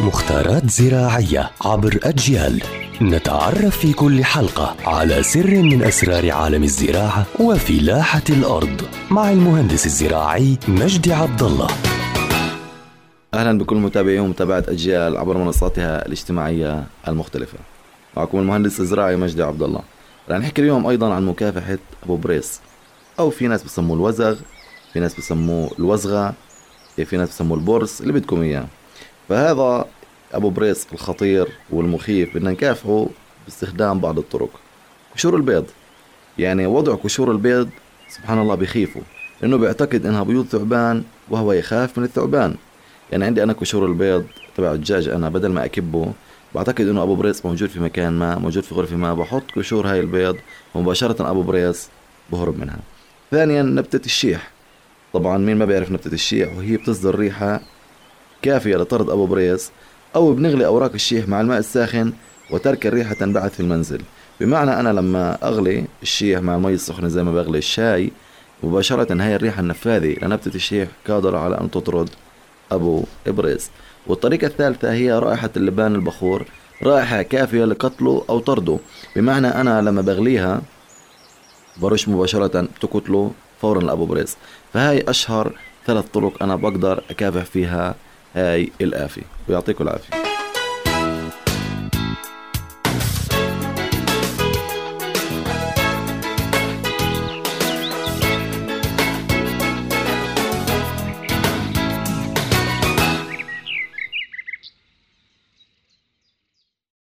مختارات زراعية عبر أجيال نتعرف في كل حلقة على سر من أسرار عالم الزراعة وفلاحة الأرض مع المهندس الزراعي مجدي عبد الله أهلا بكل متابعي ومتابعة أجيال عبر منصاتها الاجتماعية المختلفة. معكم المهندس الزراعي مجدي عبد الله. رح نحكي اليوم أيضا عن مكافحة أبو بريس أو في ناس بسموه الوزغ، في ناس بسموه الوزغة، في ناس بسموه البرص اللي بدكم إياه. فهذا أبو بريص الخطير والمخيف بدنا نكافحه باستخدام بعض الطرق. قشور البيض. يعني وضع قشور البيض سبحان الله بخيفه لأنه بيعتقد إنها بيوض ثعبان وهو يخاف من الثعبان. يعني عندي أنا قشور البيض تبع الدجاج أنا بدل ما أكبه بعتقد إنه أبو بريص موجود في مكان ما موجود في غرفة ما بحط قشور هاي البيض ومباشره أبو بريص بهرب منها. ثانيا نبتة الشيح. طبعا مين ما بيعرف نبتة الشيح وهي بتصدر ريحة كافية لطرد أبو بريس أو بنغلي أوراق الشيح مع الماء الساخن وترك الريحة تنبعث في المنزل. بمعنى أنا لما أغلي الشيح مع المي السخنة زي ما بغلي الشاي مباشرة هاي الريحة النفاذة لنبتة الشيح قادرة على أن تطرد أبو إبريس والطريقة الثالثة هي رائحة اللبان البخور رائحة كافية لقتله أو طرده. بمعنى أنا لما بغليها برش مباشرة تقتله فورا لأبو بريس فهاي أشهر ثلاث طرق أنا بقدر أكافح فيها هاي الآفة. ويعطيكم العافية.